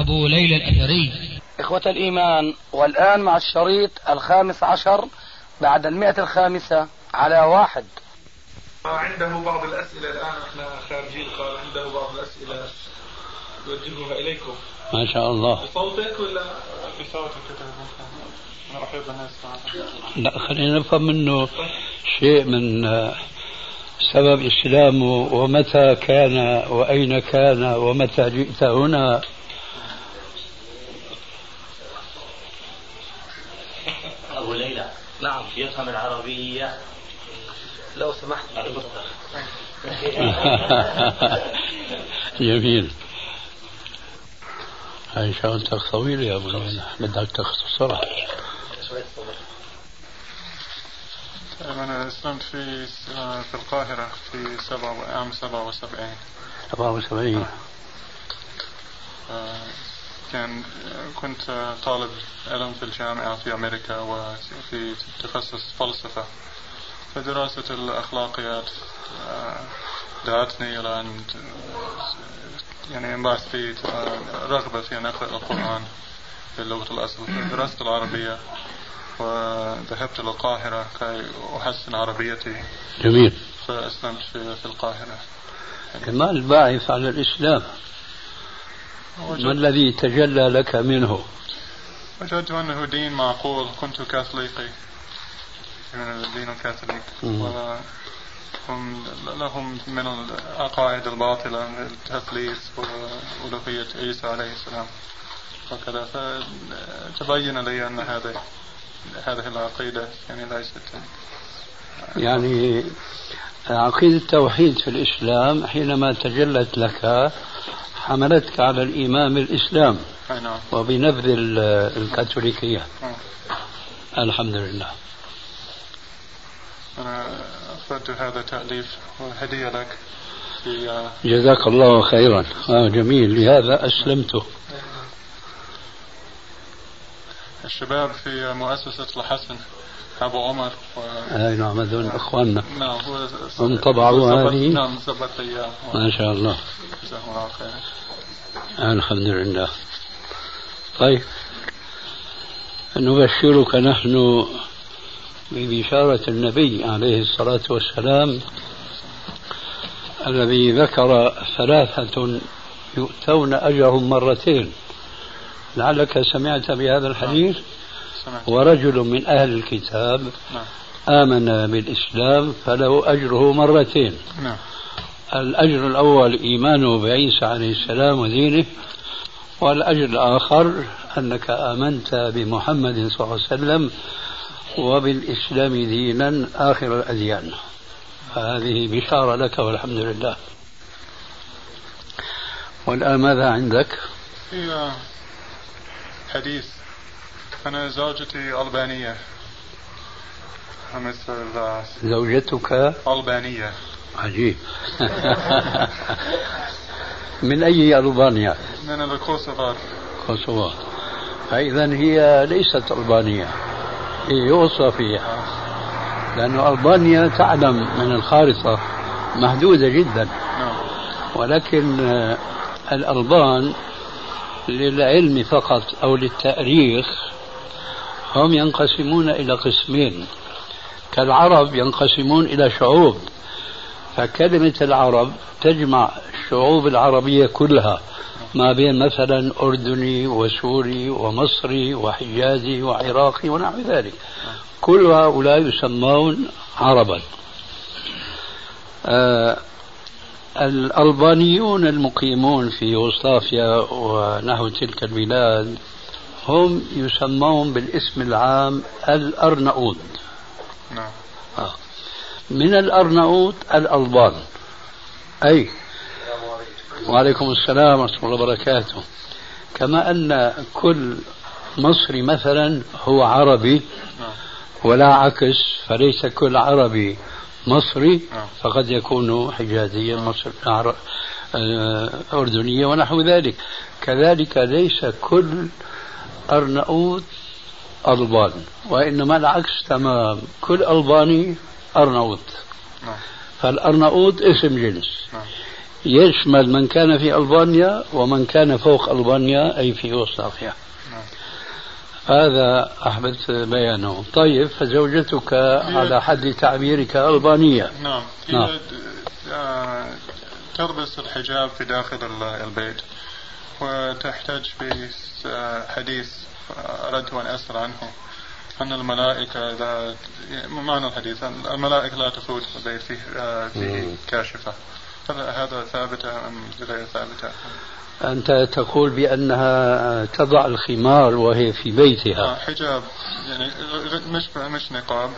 أبو ليلى الأثري. إخوة الإيمان والآن مع الشريط الخامس عشر بعد المئة الخامسة على واحد. عنده بعض الأسئلة الآن إحنا خارجين قال عنده بعض الأسئلة. يوجهها إليكم. ما شاء الله. بصوتك ولا بصوتك لا خلينا نفهم منه شيء من آه، سبب إسلامه ومتى كان وأين كان ومتى جئت هنا. أبو ليلى نعم. يفهم العربية. لو سمحت. جميل. هاي شغلتك طويلة يا أبو ليلى بدك تختصرها أنا أسلمت في في القاهرة في سبعة عام 77 77 آه، كان كنت طالب علم في الجامعة في أمريكا وفي تخصص فلسفة. فدراسة الأخلاقيات آه، دعتني إلى أن يعني أنبعث في رغبة في أن أقرأ القرآن باللغة الأصل. درست العربية وذهبت إلى القاهرة كي أحسن عربيتي. جميل. فأسلمت في, في القاهرة. ما الباعث على الإسلام. ما الذي تجلى لك منه؟ وجدت أنه دين معقول. كنت كاثوليقي من الدين الكاثوليك. وهم لهم من العقائد الباطلة التثليث وألوهية عيسى عليه السلام وكذا. فتبين لي أن هذه هذه العقيدة يعني ليست يعني عقيدة التوحيد في الإسلام حينما تجلت لك حملتك على الإيمان بالإسلام أي نعم. وبنبذ ال- الكاثوليكية. الحمد لله. أنا أخذت هذا تأليف وهدية لك في آه، جزاك الله خيرا. آه جميل. لهذا أسلمته الشباب في مؤسسة الحسن. أبو عمر و... أي نعم هذول إخواننا. نعم هو هم طبعوا زبط- هذه؟ نعم لي إياه ما شاء الله. جزاهم الله خير. الحمد لله طيب. نبشرك نحن ببشارة النبي عليه الصلاة والسلام الذي ذكر ثلاثة يؤتون أجرهم مرتين. لعلك سمعت بهذا الحديث؟ ورجل من أهل الكتاب نعم. آمن بالإسلام فله أجره مرتين. نعم. الأجر الأول إيمانه بعيسى عليه السلام ودينه والأجر الآخر أنك آمنت بمحمد صلى الله عليه وسلم وبالإسلام دينا آخر الأديان. هذه بشارة لك والحمد لله. والآن ماذا عندك؟ حديث أنا زوجتي ألبانية مثل زوجتك ألبانية عجيب من أي ألبانيا من الكوسوفار كوسوفو فإذا هي ليست ألبانية هي فيها لأن ألبانيا تعلم من الخارطة. محدودة جدا. نعم. ولكن الألبان للعلم فقط أو للتأريخ هم ينقسمون إلى قسمين. كالعرب ينقسمون إلى شعوب. فكلمة العرب تجمع الشعوب العربية كلها ما بين مثلا أردني وسوري ومصري وحجازي وعراقي ونحو ذلك. كل هؤلاء يسمون عربا. آه الألبانيون المقيمون في يوغوسلافيا ونحو تلك البلاد هم يسمون بالاسم العام الأرنؤوط نعم. آه. من الأرنؤوط الألبان. أي. وعليكم السلام ورحمة الله وبركاته. كما أن كل مصري مثلا هو عربي نعم. ولا عكس فليس كل عربي مصري نعم. فقد يكون حجازيا مصر آه، أردنيا ونحو ذلك. كذلك ليس كل أرنؤوط ألبان وإنما العكس تمام. كل ألباني أرنؤوط نعم. فالأرنؤوط اسم جنس. نعم. يشمل من كان في ألبانيا ومن كان فوق ألبانيا أي في يوغوسلافيا نعم. هذا أحببت بيانه. طيب فزوجتك على حد تعبيرك ألبانية. نعم. نعم. هي آه، تلبس الحجاب في داخل ال- البيت وتحتاج في حديث آه، أن أسأل عنه أن الملائكة لا معنى الحديث أن الملائكة لا تفوت البيت فيه آه، فيه. كاشفة هل هذا ثابتة أم غير ثابتة؟ أنت تقول بأنها تضع الخمار وهي في آه، بيتها حجاب يعني مش مش نقاب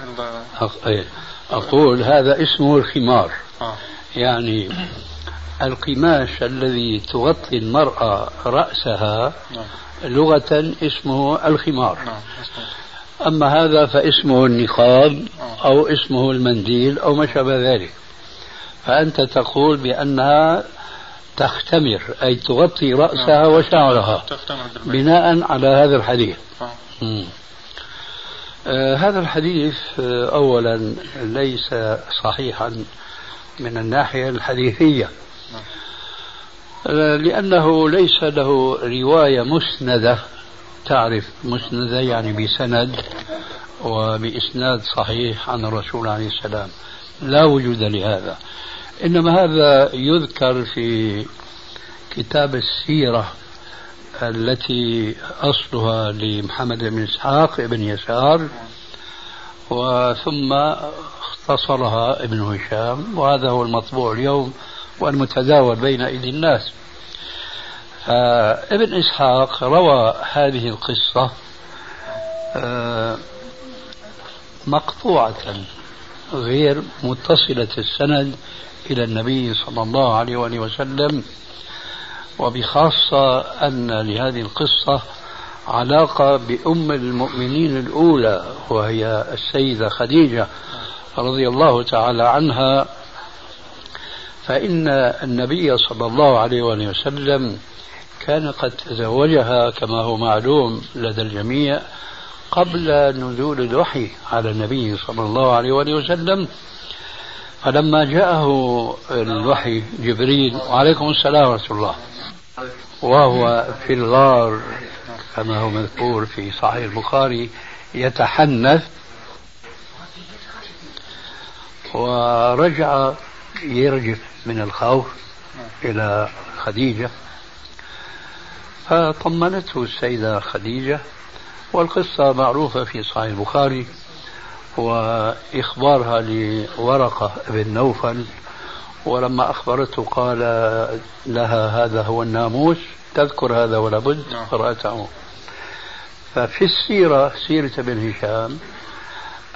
إيه. أقول هذا اسمه الخمار آه يعني القماش الذي تغطي المرأة رأسها نعم لغة اسمه الخمار نعم. أما هذا فاسمه النقاب آه. أو اسمه المنديل أو ما شابه ذلك فأنت تقول بأنها تختمر أي تغطي رأسها نعم. وشعرها بناء على هذا الحديث آه. هذا الحديث آه أولا ليس صحيحا من الناحية الحديثية نعم. لأنه ليس له رواية مسندة. تعرف مسندة يعني بسند وبإسناد صحيح عن الرسول عليه السلام. لا وجود لهذا. إنما هذا يذكر في كتاب السيرة التي أصلها لمحمد بن إسحاق بن يسار وثم اختصرها ابن هشام وهذا هو المطبوع اليوم. والمتداول بين أيدي الناس. فابن إسحاق روى هذه القصة آه، مقطوعة غير متصلة السند إلى النبي صلى الله عليه وآله وسلم وبخاصة أن لهذه القصة علاقة بأم المؤمنين الأولى وهي السيدة خديجة رضي الله تعالى عنها. فإن النبي صلى الله عليه وآله وسلم كان قد تزوجها كما هو معلوم لدى الجميع قبل نزول الوحي على النبي صلى الله عليه وآله وسلم. فلما جاءه الوحي جبريل وعليكم السلام ورحمة الله. وهو في الغار كما هو مذكور في صحيح البخاري يتحنث. ورجع يرجف من الخوف إلى خديجة. فطمنته السيدة خديجة والقصة معروفة في صحيح البخاري وإخبارها لورقة بن نوفل ولما أخبرته قال لها هذا هو الناموس تذكر هذا ولا بد نعم. قرأته ففي السيرة سيرة ابن هشام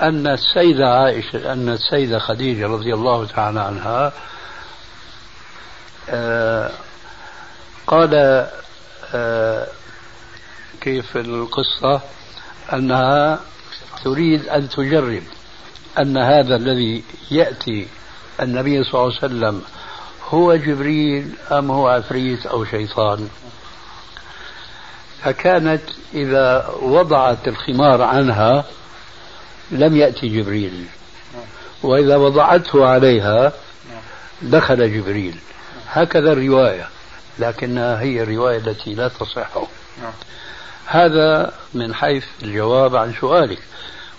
أن السيدة عائشة أن السيدة خديجة رضي الله تعالى عنها آه قال آه كيف القصة؟ أنها تريد أن تجرب أن هذا الذي يأتي النبي صلى الله عليه وسلم هو جبريل أم هو عفريت أو شيطان. فكانت إذا وضعت الخمار عنها لم يأتي جبريل. وإذا وضعته عليها دخل جبريل. هكذا الرواية لكنها هي الرواية التي لا تصح. هذا من حيث الجواب عن سؤالك.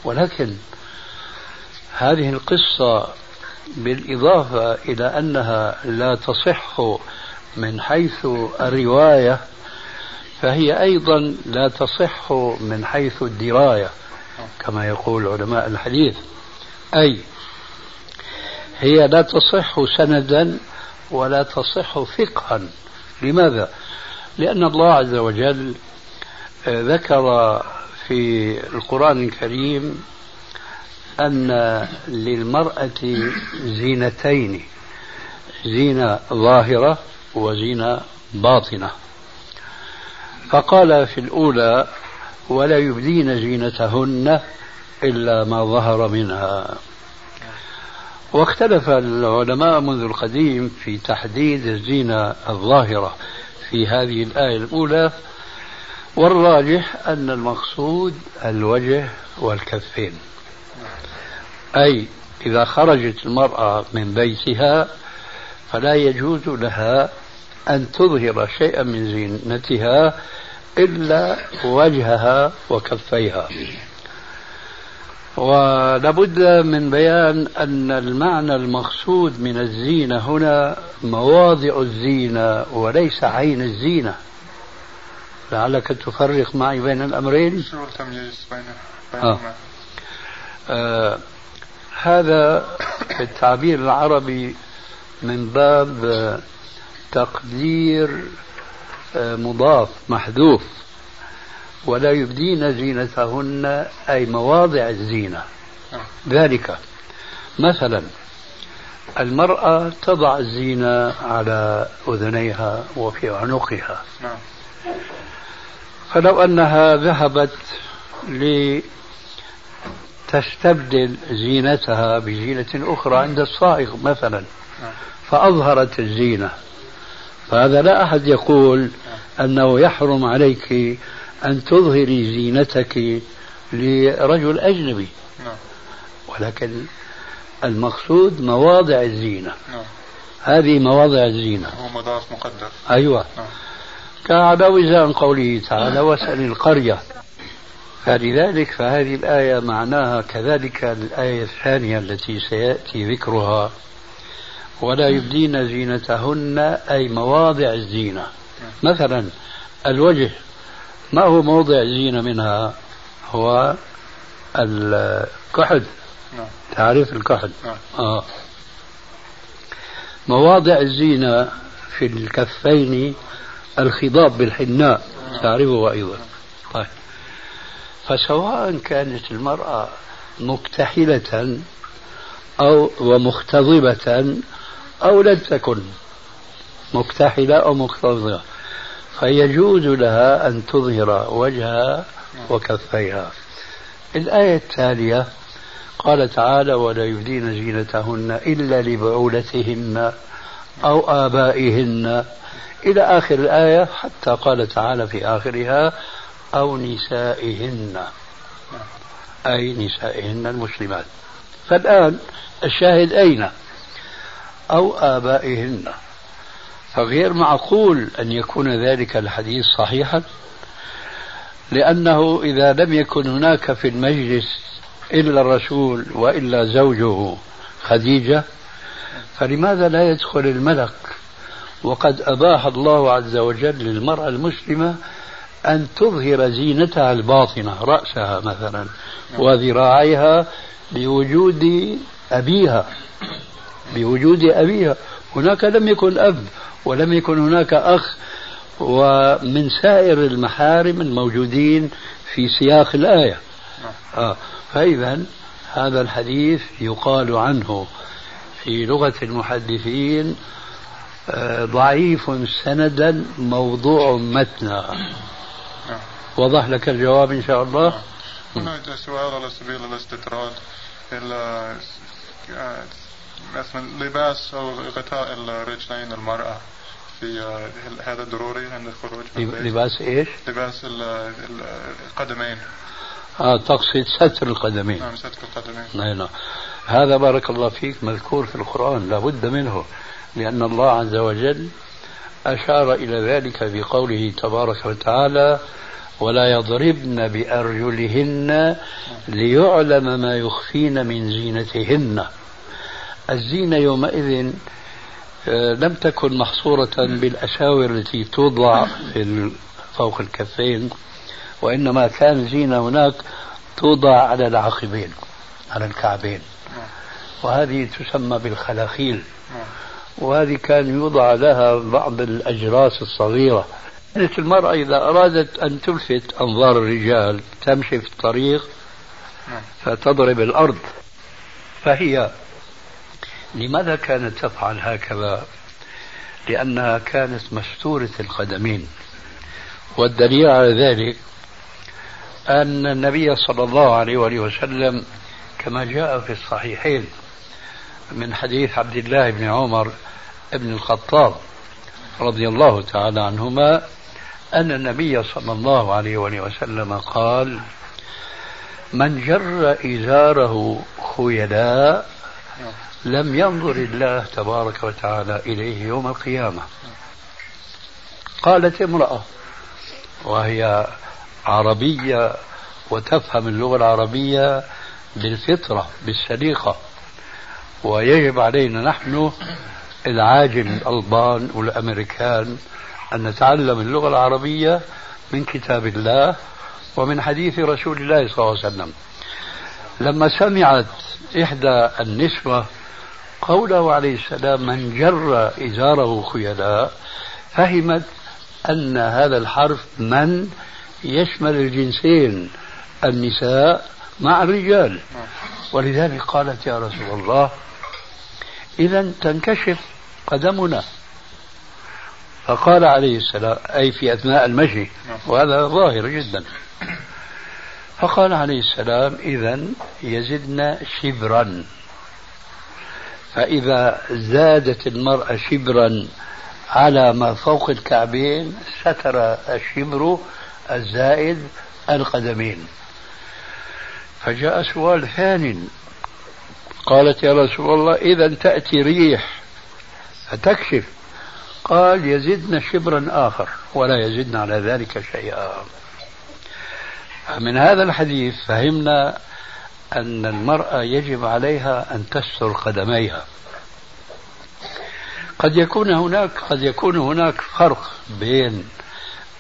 ولكن هذه القصة بالإضافة إلى أنها لا تصح من حيث الرواية فهي أيضا لا تصح من حيث الدراية. كما يقول علماء الحديث. أي هي لا تصح سندا ولا تصح فقها. لماذا؟ لأن الله عز وجل ذكر في القرآن الكريم أن للمرأة زينتين زينة ظاهرة وزينة باطنة. فقال في الأولى ولا يبدين زينتهن إلا ما ظهر منها. واختلف العلماء منذ القديم في تحديد الزينة الظاهرة في هذه الآية الأولى والراجح أن المقصود الوجه والكفين. أي إذا خرجت المرأة من بيتها فلا يجوز لها أن تظهر شيئا من زينتها إلا وجهها وكفيها. ولابد من بيان أن المعنى المقصود من الزينة هنا مواضع الزينة وليس عين الزينة. لعلك تفرق معي بين الأمرين؟ شو آه. آه هذا التعبير العربي من باب تقدير مضاف محذوف ولا يبدين زينتهن أي مواضع الزينة. ذلك مثلا المرأة تضع الزينة على أذنيها وفي عنقها فلو أنها ذهبت لتستبدل زينتها بزينة أخرى عند الصائغ مثلا. فأظهرت الزينة فهذا لا أحد يقول أنه يحرم عليك أن تظهري زينتك لرجل أجنبي. نعم. ولكن المقصود مواضع الزينة. نعم. هذه مواضع الزينة. هو مضاف مقدر أيوة. نعم. كعلى وزان قوله تعالى واسأل القرية فلذلك فهذه الآية معناها كذلك الآية الثانية التي سيأتي ذكرها. ولا يبدين زينتهن أي مواضع الزينة. مثلا الوجه ما هو موضع الزينة منها؟ هو الكحل نعم. تعرف الكحل نعم. آه. مواضع الزينة في الكفين الخضاب بالحناء. تعرفه أيضا. طيب. فسواء كانت المرأة مكتحلة أو ومختضبة أو لم تكن مكتحلة أو مختضبة فيجوز لها أن تظهر وجهها وكفيها. الآية التالية قال تعالى ولا يبدين زينتهن إلا لبعولتهن أو آبائهن. إلى آخر الآية حتى قال تعالى في آخرها أو نسائهن. أي نسائهن المسلمات. فالآن الشاهد أين؟ أو آبائهن. فغير معقول أن يكون ذلك الحديث صحيحا لأنه إذا لم يكن هناك في المجلس إلا الرسول وإلا زوجه خديجة فلماذا لا يدخل الملك؟ وقد أباح الله عز وجل للمرأة المسلمة أن تظهر زينتها الباطنة رأسها مثلا وذراعيها بوجود أبيها. بوجود أبيها هناك لم يكن أب ولم يكن هناك أخ ومن سائر المحارم الموجودين في سياق الآية آه. فإذا هذا الحديث يقال عنه في لغة المحدثين آه، ضعيف سندا موضوع متنا. وضح لك الجواب إن شاء الله هنا سؤال على سبيل الاستطراد ال- مثلا لباس أو غطاء الرجلين المرأة في آه، هذا ضروري عند الخروج؟ لباس إيش؟ لباس ال- ال- القدمين. آه تقصد ستر القدمين. نعم ستر القدمين. نعم نعم. هذا بارك الله فيك مذكور في القرآن لابد منه لأن الله عز وجل أشار إلى ذلك بقوله تبارك وتعالى ولا يضربن بأرجلهن ليعلم ما يخفين من زينتهن. الزينة يومئذ آه، لم تكن محصورة بالأساور التي توضع في فوق الكفين وإنما كان زينة هناك توضع على العقبين على الكعبين وهذه تسمى بالخلاخيل. وهذه كان يوضع لها بعض الأجراس الصغيرة كانت المرأة إذا أرادت أن تلفت أنظار الرجال تمشي في الطريق. فتضرب الأرض فهي لماذا كانت تفعل هكذا؟ لأنها كانت مستورة القدمين والدليل على ذلك أن النبي صلى الله عليه وآله وسلم كما جاء في الصحيحين من حديث عبد الله بن عمر بن الخطاب رضي الله تعالى عنهما أن النبي صلى الله عليه وآله وسلم قال من جر إزاره خيلاء لم ينظر الله تبارك وتعالى إليه يوم القيامة. قالت امرأة وهي عربية وتفهم اللغة العربية بالفطرة بالسليقة ويجب علينا نحن العاجم الألبان والأمريكان أن نتعلم اللغة العربية من كتاب الله ومن حديث رسول الله صلى الله عليه وسلم. لما سمعت إحدى النسوة قوله عليه السلام من جر إزاره خيلاء فهمت أن هذا الحرف من يشمل الجنسين النساء مع الرجال. ولذلك قالت يا رسول الله إذا تنكشف قدمنا. فقال عليه السلام أي في أثناء المشي. وهذا ظاهر جدا. فقال عليه السلام إذا يزدنا شبرا. فإذا زادت المرأة شبرا على ما فوق الكعبين ستر الشبر الزائد القدمين. فجاء سؤال ثاني. قالت يا رسول الله إذا تأتي ريح فتكشف. قال يزدنا شبرا آخر ولا يزدنا على ذلك شيئا. من هذا الحديث فهمنا أن المرأة يجب عليها أن تستر قدميها. قد يكون هناك قد يكون هناك فرق بين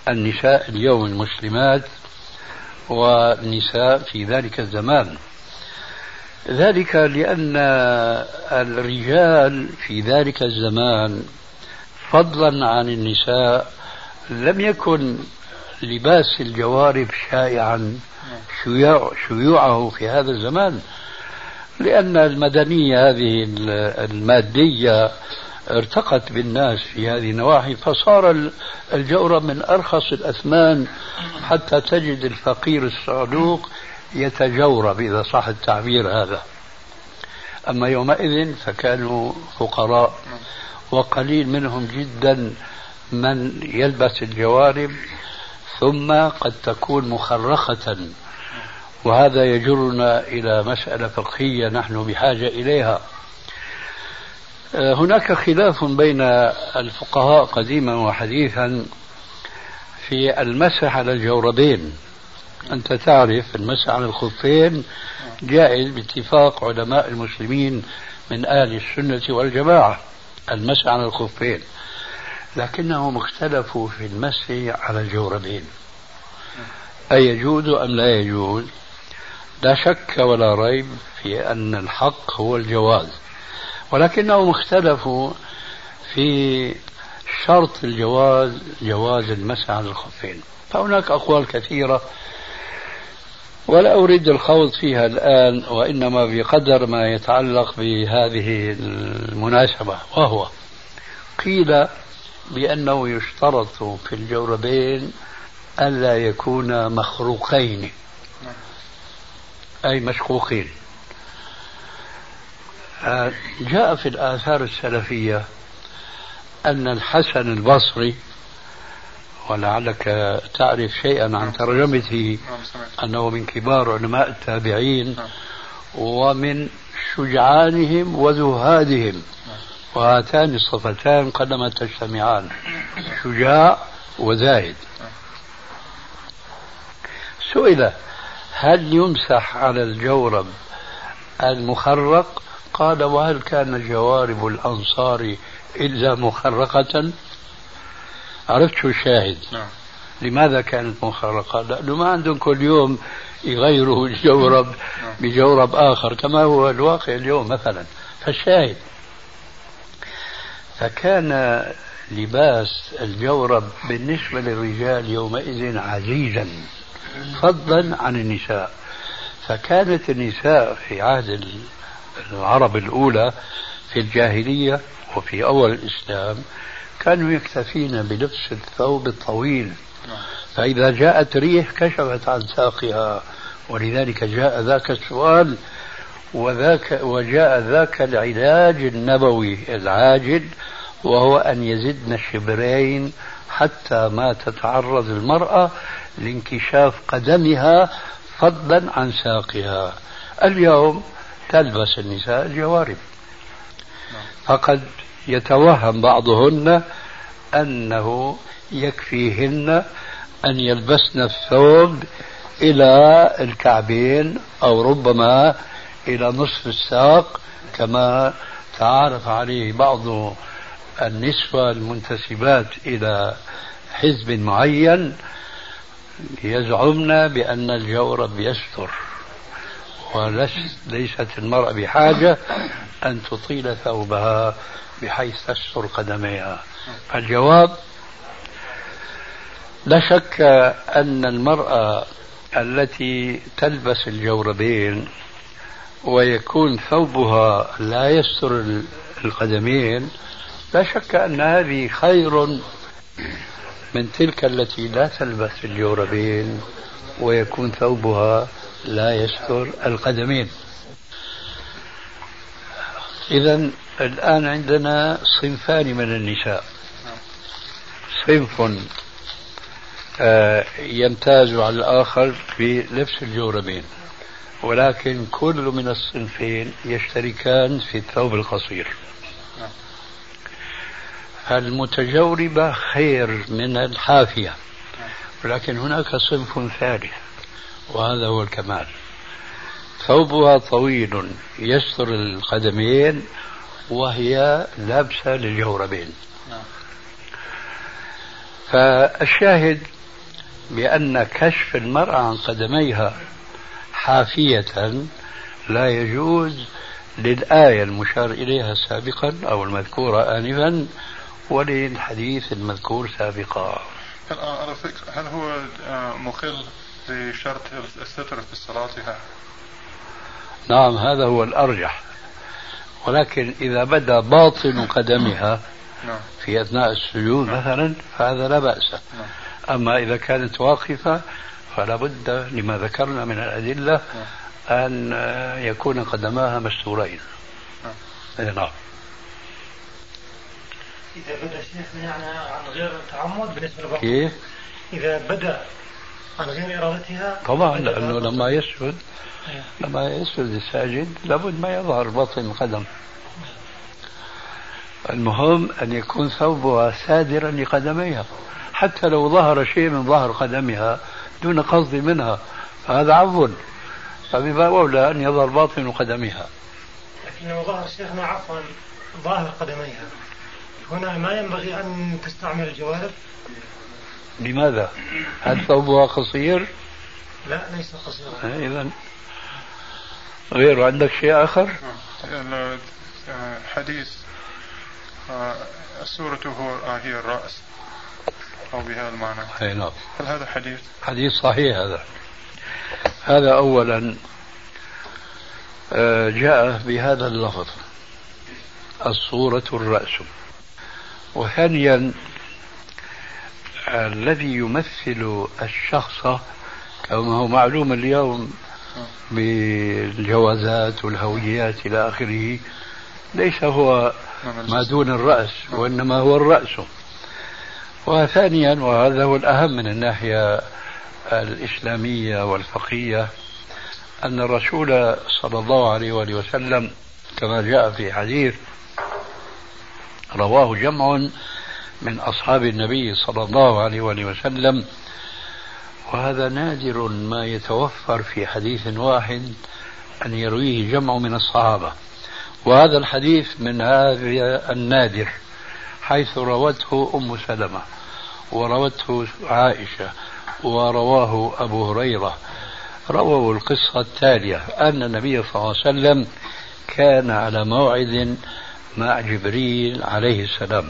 النساء اليوم المسلمات والنساء في ذلك الزمان. ذلك لأن الرجال في ذلك الزمان فضلا عن النساء لم يكن لباس الجوارب شائعا شيوع شيوعه في هذا الزمان. لأن المدنية هذه المادية ارتقت بالناس في هذه النواحي فصار الجورب من أرخص الأثمان حتى تجد الفقير الصعلوق يتجورب إذا صح التعبير هذا. أما يومئذ فكانوا فقراء وقليل منهم جدا من يلبس الجوارب ثم قد تكون مخرخة. وهذا يجرنا إلى مسألة فقهية نحن بحاجة إليها. هناك خلاف بين الفقهاء قديما وحديثا في المسح على الجوربين. أنت تعرف المسح على الخفين جائز باتفاق علماء المسلمين من أهل السنة والجماعة المسح على الخفين. لكنهم اختلفوا في المسح على الجوربين. أيجوز أم لا يجوز لا شك ولا ريب في أن الحق هو الجواز. ولكنهم اختلفوا في شرط الجواز جواز المسح على الخفين. فهناك أقوال كثيرة ولا أريد الخوض فيها الآن وإنما بقدر ما يتعلق بهذه المناسبة وهو قيل بأنه يشترط في الجوربين ألا يكونا مخروقين. أي مشقوقين. جاء في الآثار السلفية أن الحسن البصري ولعلك تعرف شيئا عن ترجمته أنه من كبار علماء التابعين ومن شجعانهم وزهادهم وهاتان الصفتان قدما تجتمعان شجاع وزاهد سئل هل يمسح على الجورب المخرق؟ قال وهل كان جوارب الأنصار إلا مخرقة؟ عرفت شو الشاهد نعم. لماذا كانت مخرقة؟ لأنه ما عندهم كل يوم يغيروا الجورب نعم. بجورب آخر كما هو الواقع اليوم مثلا. فالشاهد فكان لباس الجورب بالنسبة للرجال يومئذ عزيزا فضلا عن النساء. فكانت النساء في عهد العرب الأولى في الجاهلية وفي أول الإسلام كانوا يكتفين بلبس الثوب الطويل. فإذا جاءت ريح كشفت عن ساقها ولذلك جاء ذاك السؤال وذاك وجاء ذاك العلاج النبوي العاجل وهو أن يزدن شبرين حتى ما تتعرض المرأة لانكشاف قدمها فضلا عن ساقها. اليوم تلبس النساء الجوارب. فقد يتوهم بعضهن أنه يكفيهن أن يلبسن الثوب إلى الكعبين أو ربما إلى نصف الساق كما تعارف عليه بعض النسوة المنتسبات إلى حزب معين يزعمن بأن الجورب يستر وليست المرأة بحاجة أن تطيل ثوبها بحيث تستر قدميها. الجواب لا شك أن المرأة التي تلبس الجوربين ويكون ثوبها لا يستر القدمين لا شك أن هذه خير من تلك التي لا تلبس الجوربين ويكون ثوبها لا يستر القدمين. إذا الآن عندنا صنفان من النساء. صنف آه، يمتاز على الآخر بلبس الجوربين ولكن كل من الصنفين يشتركان في الثوب القصير. المتجوربة خير من الحافية ولكن هناك صنف ثالث وهذا هو الكمال. ثوبها طويل يستر القدمين وهي لابسة للجوربين. فالشاهد بأن كشف المرأة عن قدميها حافية لا يجوز للآية المشار إليها سابقا أو المذكورة آنفا وللحديث المذكور سابقا على فكرة هل هو آه، مخل لشرط الستر في صلاتها؟ نعم هذا هو الأرجح ولكن إذا بدا باطن قدمها نعم. في أثناء السجود. مثلا فهذا لا بأس نعم. أما إذا كانت واقفة فلا بد لما ذكرنا من الأدلة أن يكون قدماها مستورين. نعم. إذا بدأ شيخنا يعني عن غير تعمد بالنسبة لبعض. كيف؟ إذا بدأ عن غير إرادتها. طبعا لأنه لما يسجد أيوه. لما يسجد الساجد لابد ما يظهر بطن القدم المهم أن يكون ثوبها سادرا لقدميها. حتى لو ظهر شيء من ظهر قدمها دون قصد منها فهذا عفو. فبما أولى أن يظهر باطن قدمها لكن لو ظهر شيخنا عفوا ظاهر قدميها. هنا ما ينبغي أن تستعمل الجوارب؟ لماذا؟ هل ثوبها قصير؟ لا ليس قصيرا. إذا. غير عندك شيء آخر؟ حديث. السورة هو هي الرأس. أو بهذا المعنى؟ أي نعم. هل هذا حديث؟ حديث صحيح هذا. هذا أولا آه، جاء بهذا اللفظ الصورة الرأس. وثانيا الذي يمثل الشخص كما هو معلوم اليوم بالجوازات والهويات إلى آخره ليس هو ما دون الرأس وإنما هو الرأس. وثانيا وهذا هو الأهم من الناحية الإسلامية والفقهية أن الرسول صلى الله عليه وآله وسلم كما جاء في حديث رواه جمع من أصحاب النبي صلى الله عليه وآله وسلم وهذا نادر ما يتوفر في حديث واحد أن يرويه جمع من الصحابة. وهذا الحديث من هذا النادر. حيث روته أم سلمة وروته عائشة ورواه أبو هريرة رووا القصة التالية أن النبي صلى الله عليه وسلم كان على موعد مع جبريل عليه السلام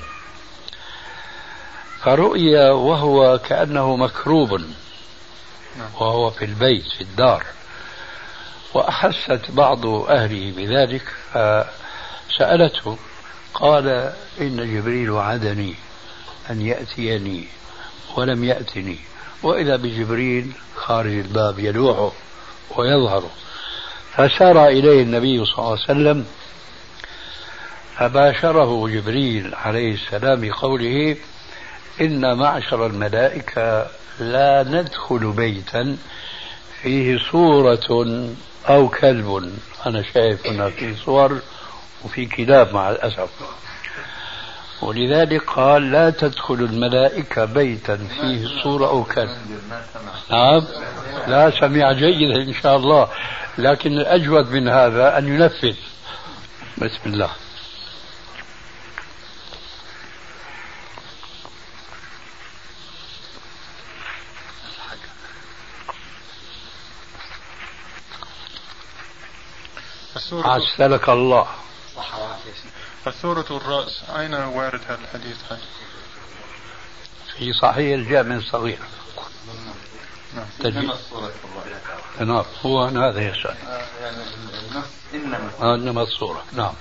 فرؤي وهو كأنه مكروب. وهو في البيت في الدار وأحست بعض أهله بذلك فسألته قال إن جبريل وعدني أن يأتيني ولم يأتني وإذا بجبريل خارج الباب يلوحه ويظهر. فسار إليه النبي صلى الله عليه وسلم فباشره جبريل عليه السلام بقوله إن معشر الملائكة لا ندخل بيتا فيه صورة أو كلب. أنا شايف هنا في صور وفي كلاب مع الأسف. ولذلك قال لا تدخل الملائكة بيتا فيه صورة أو كلب. نعم. لا سمع جيدا إن شاء الله. لكن الأجود من هذا أن ينفذ. بسم الله. السورة عسلك الله السورة الرأس أين وارد هذا الحديث؟ في صحيح الجامع الصغير نعم. تجي. نعم. هو هذا يسأل يعني النص إنما. آه، إنما الصورة. نعم.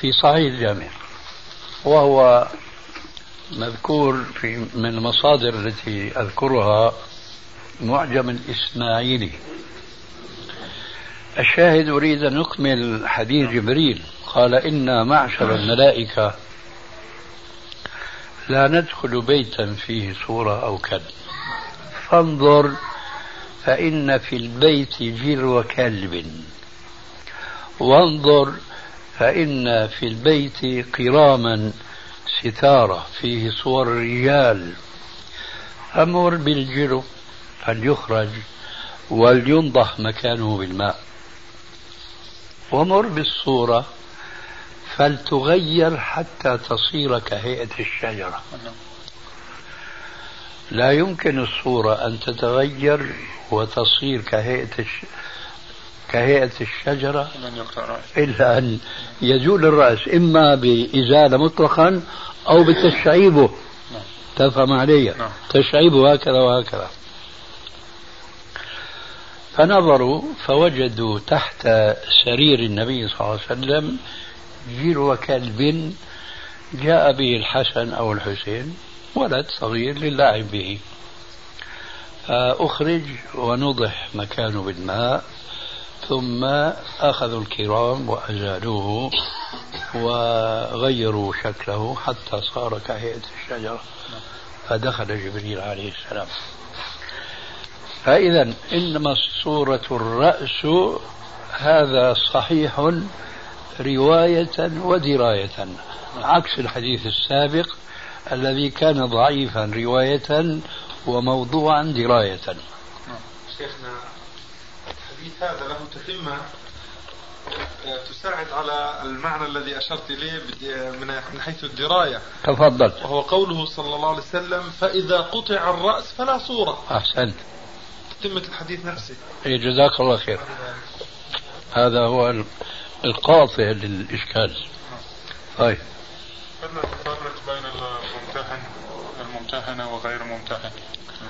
في صحيح الجامع. وهو مذكور في من المصادر التي أذكرها معجم الإسماعيلي الشاهد أريد أن نكمل حديث جبريل. قال إنا معشر الملائكة لا ندخل بيتا فيه صورة أو كلب. فانظر فإن في البيت جرو كلب وانظر فإن في البيت قراما ستارة فيه صور رجال. فمر بالجرو فليخرج ولينضح مكانه بالماء. ومر بالصورة فلتغير حتى تصير كهيئة الشجرة. لا يمكن الصورة أن تتغير وتصير كهيئة الش... كهيئة الشجرة إلا أن يزول الرأس إما بإزالة مطلقا أو بتشعيبه تفهم علي؟ نعم. تشعيبه هكذا وهكذا. فنظروا فوجدوا تحت سرير النبي صلى الله عليه وسلم جلو كلب جاء به الحسن أو الحسين ولد صغير للعب به. فأخرج ونضح مكانه بالماء ثم أخذوا الكرام وأزالوه وغيروا شكله حتى صار كهيئة الشجرة. فدخل جبريل عليه السلام. فإذا إنما الصورة الرأس هذا صحيح رواية ودراية عكس الحديث السابق الذي كان ضعيفا رواية وموضوعا دراية. شيخنا الحديث هذا له تتمة تساعد على المعنى الذي أشرت إليه من حيث الدراية. تفضل. وهو قوله صلى الله عليه وسلم فإذا قطع الرأس فلا صورة. أحسنت. تتمة الحديث نفسه. إيه، جزاك الله خير. هذا هو ال- القاطع للإشكال. طيب. قد تفرق بين الممتحن الممتحنة وغير ممتحن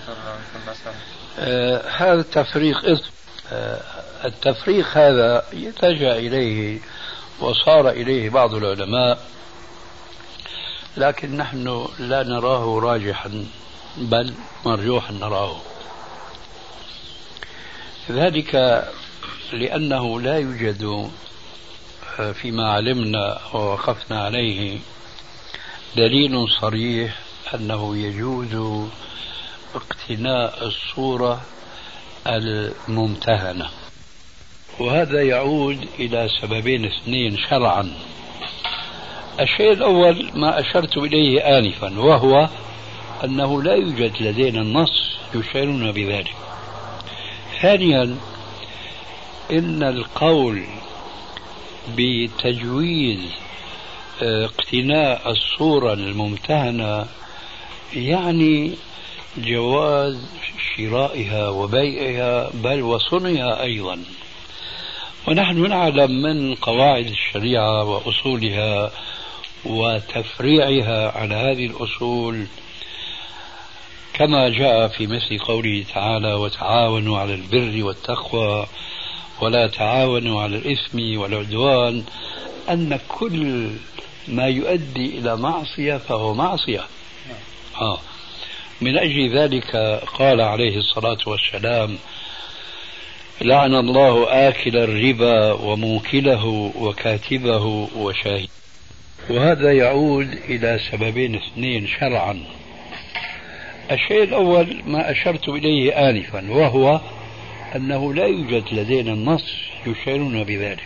مثلا في المسألة آه هذا التفريق اسم آه التفريق هذا يلتجأ إليه وصار إليه بعض العلماء لكن نحن لا نراه راجحا بل مرجوحا نراه. ذلك لأنه لا يوجد آه، فيما علمنا ووقفنا عليه دليل صريح أنه يجوز اقتناء الصورة الممتهنة. وهذا يعود إلى سببين اثنين شرعا. الشيء الأول ما أشرت إليه آنفا وهو أنه لا يوجد لدينا النص يشيرنا بذلك. ثانيا إن القول بتجويز آه، اقتناء الصورة الممتهنة يعني جواز شرائها وبيعها بل وصنعها أيضا. ونحن نعلم من قواعد الشريعة وأصولها وتفريعها على هذه الأصول كما جاء في مثل قوله تعالى وتعاونوا على البر والتقوى ولا تعاونوا على الإثم والعدوان أن كل ما يؤدي إلى معصية فهو معصية آه. من أجل ذلك قال عليه الصلاة والسلام لعن الله آكل الربا وموكله وكاتبه وشاهد وهذا يعود إلى سببين اثنين شرعا الشيء الأول ما أشرت إليه آنفا وهو أنه لا يوجد لدينا النص يشيرنا بذلك.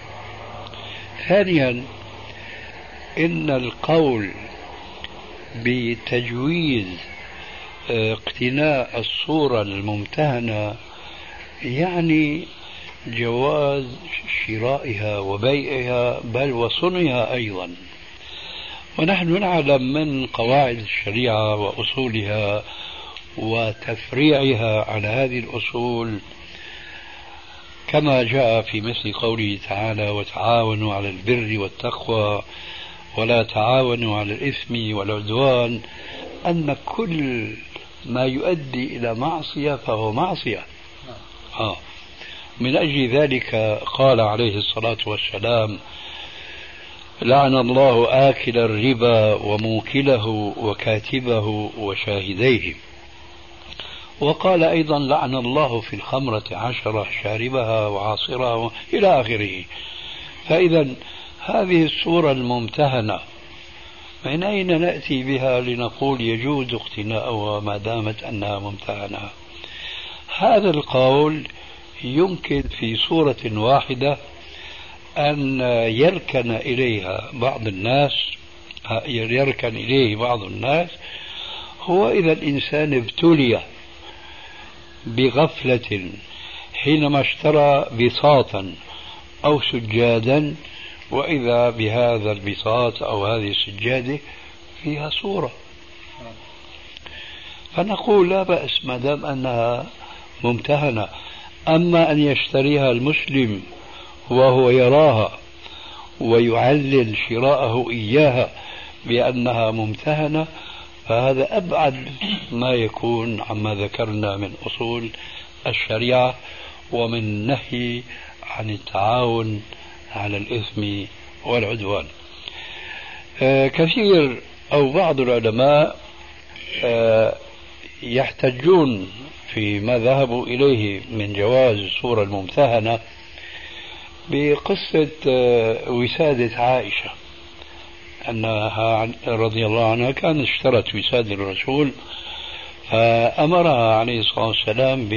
ثانيا إن القول بتجويز آه، اقتناء الصورة الممتهنة يعني جواز شرائها وبيعها بل وصنها أيضا. ونحن نعلم من قواعد الشريعة وأصولها وتفريعها على هذه الأصول كما جاء في مثل قوله تعالى وتعاونوا على البر والتقوى ولا تعاونوا على الإثم والعدوان أن كل ما يؤدي إلى معصية فهو معصية آه. من أجل ذلك قال عليه الصلاة والسلام لعن الله آكل الربا وموكله وكاتبه وشاهديه وقال أيضا لعن الله في الخمرة عشرة شاربها وعاصرها إلى آخره. فإذا هذه الصورة الممتهنة من أين نأتي بها لنقول يجوز اقتناؤها ما دامت أنها ممتهنة؟ هذا القول يمكن في صورة واحدة أن يركن إليها بعض الناس يركن إليه بعض الناس هو إذا الإنسان ابتلي بغفلة حينما اشترى بساطا أو سجادا وإذا بهذا البساط أو هذه السجادة فيها صورة. فنقول لا بأس ما دام أنها ممتهنة. أما أن يشتريها المسلم وهو يراها ويعلل شراءه إياها بأنها ممتهنة فهذا أبعد ما يكون عما ذكرنا من أصول الشريعة ومن نهي عن التعاون على الإثم والعدوان. آه، كثير أو بعض العلماء آه، يحتجون فيما ذهبوا إليه من جواز الصورة الممتهنة بقصة آه، وسادة عائشة. أنها رضي الله عنها كانت اشترت وسادة الرسول فأمرها عليه الصلاة والسلام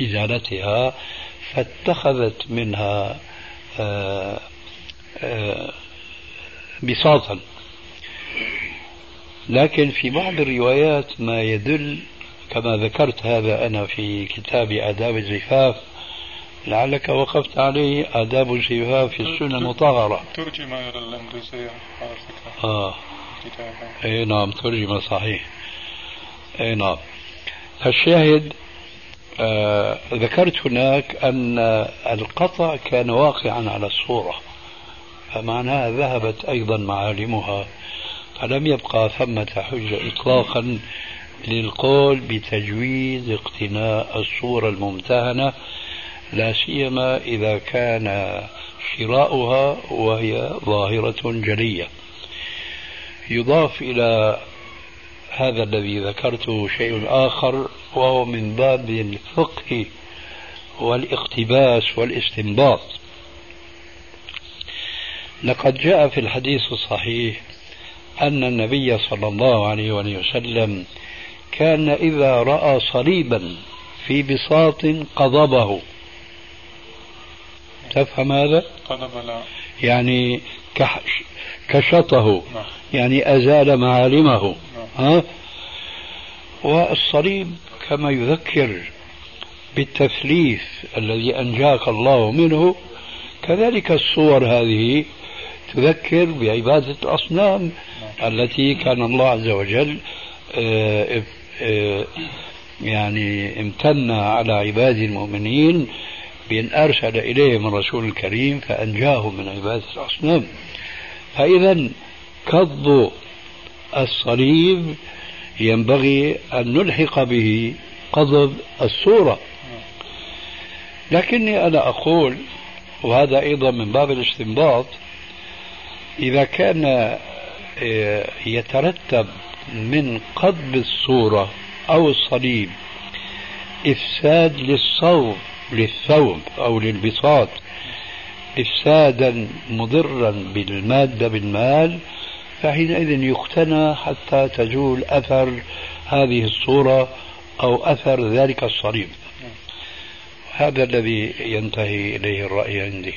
بإزالتها فاتخذت منها آه، آه، بساطا. لكن في بعض الروايات ما يدل كما ذكرت هذا أنا في كتاب آداب الزفاف لعلك وقفت عليه آداب الزفاف في السنة المطهرة. ترجم إلى فكرة آه. أي نعم ترجم صحيح. أي نعم. الشاهد آه ذكرت هناك أن القطع كان واقعا على الصورة فمعناها ذهبت أيضا معالمها فلم يبقى ثمة حجة إطلاقا للقول بتجويز اقتناء الصورة الممتهنة لا سيما إذا كان شراؤها وهي ظاهرة جلية. يضاف إلى هذا الذي ذكرته شيء آخر وهو من باب الفقه والاقتباس والاستنباط. لقد جاء في الحديث الصحيح أن النبي صلى الله عليه وسلم كان إذا رأى صليبا في بساط قضبه. تفهم هذا؟ قضب لا يعني كشطه نعم. يعني أزال معالمه نعم. ها؟ والصليب كما يذكر بالتثليث الذي أنجاك الله منه كذلك الصور هذه تذكر بعبادة الأصنام التي كان الله عز وجل آه، آه، يعني امتن على عباده المؤمنين بأن أرسل إليهم الرسول الكريم فأنجاهم من عبادة الأصنام. فإذا كض الصليب ينبغي أن نلحق به قضب الصورة لكني أنا أقول وهذا أيضا من باب الاستنباط إذا كان آه، يترتب من قضب الصورة أو الصليب إفساد للصوب للثوب أو للبساط إفسادا مضرا بالمادة بالمال فحينئذ يقتنى حتى تزول أثر هذه الصورة أو أثر ذلك الصليب. هذا الذي ينتهي إليه الرأي عندي.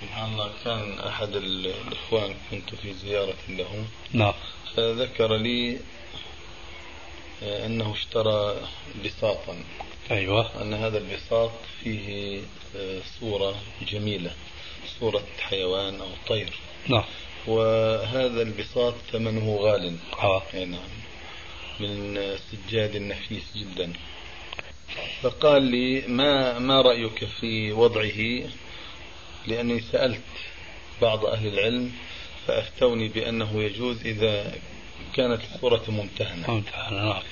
سبحان الله كان أحد الإخوان كنت في زيارة له نعم. فذكر لي أنه اشترى بساطا. أيوة. أن هذا البساط فيه آه، صورة جميلة صورة حيوان أو طير. نعم. وهذا البساط ثمنه غال. آه. نعم. من سجاد نفيس جدا. فقال لي ما ما رأيك في وضعه؟ لأني سألت بعض أهل العلم فأفتوني بأنه يجوز إذا كانت الصورة ممتهنة. ممتهنة نعم.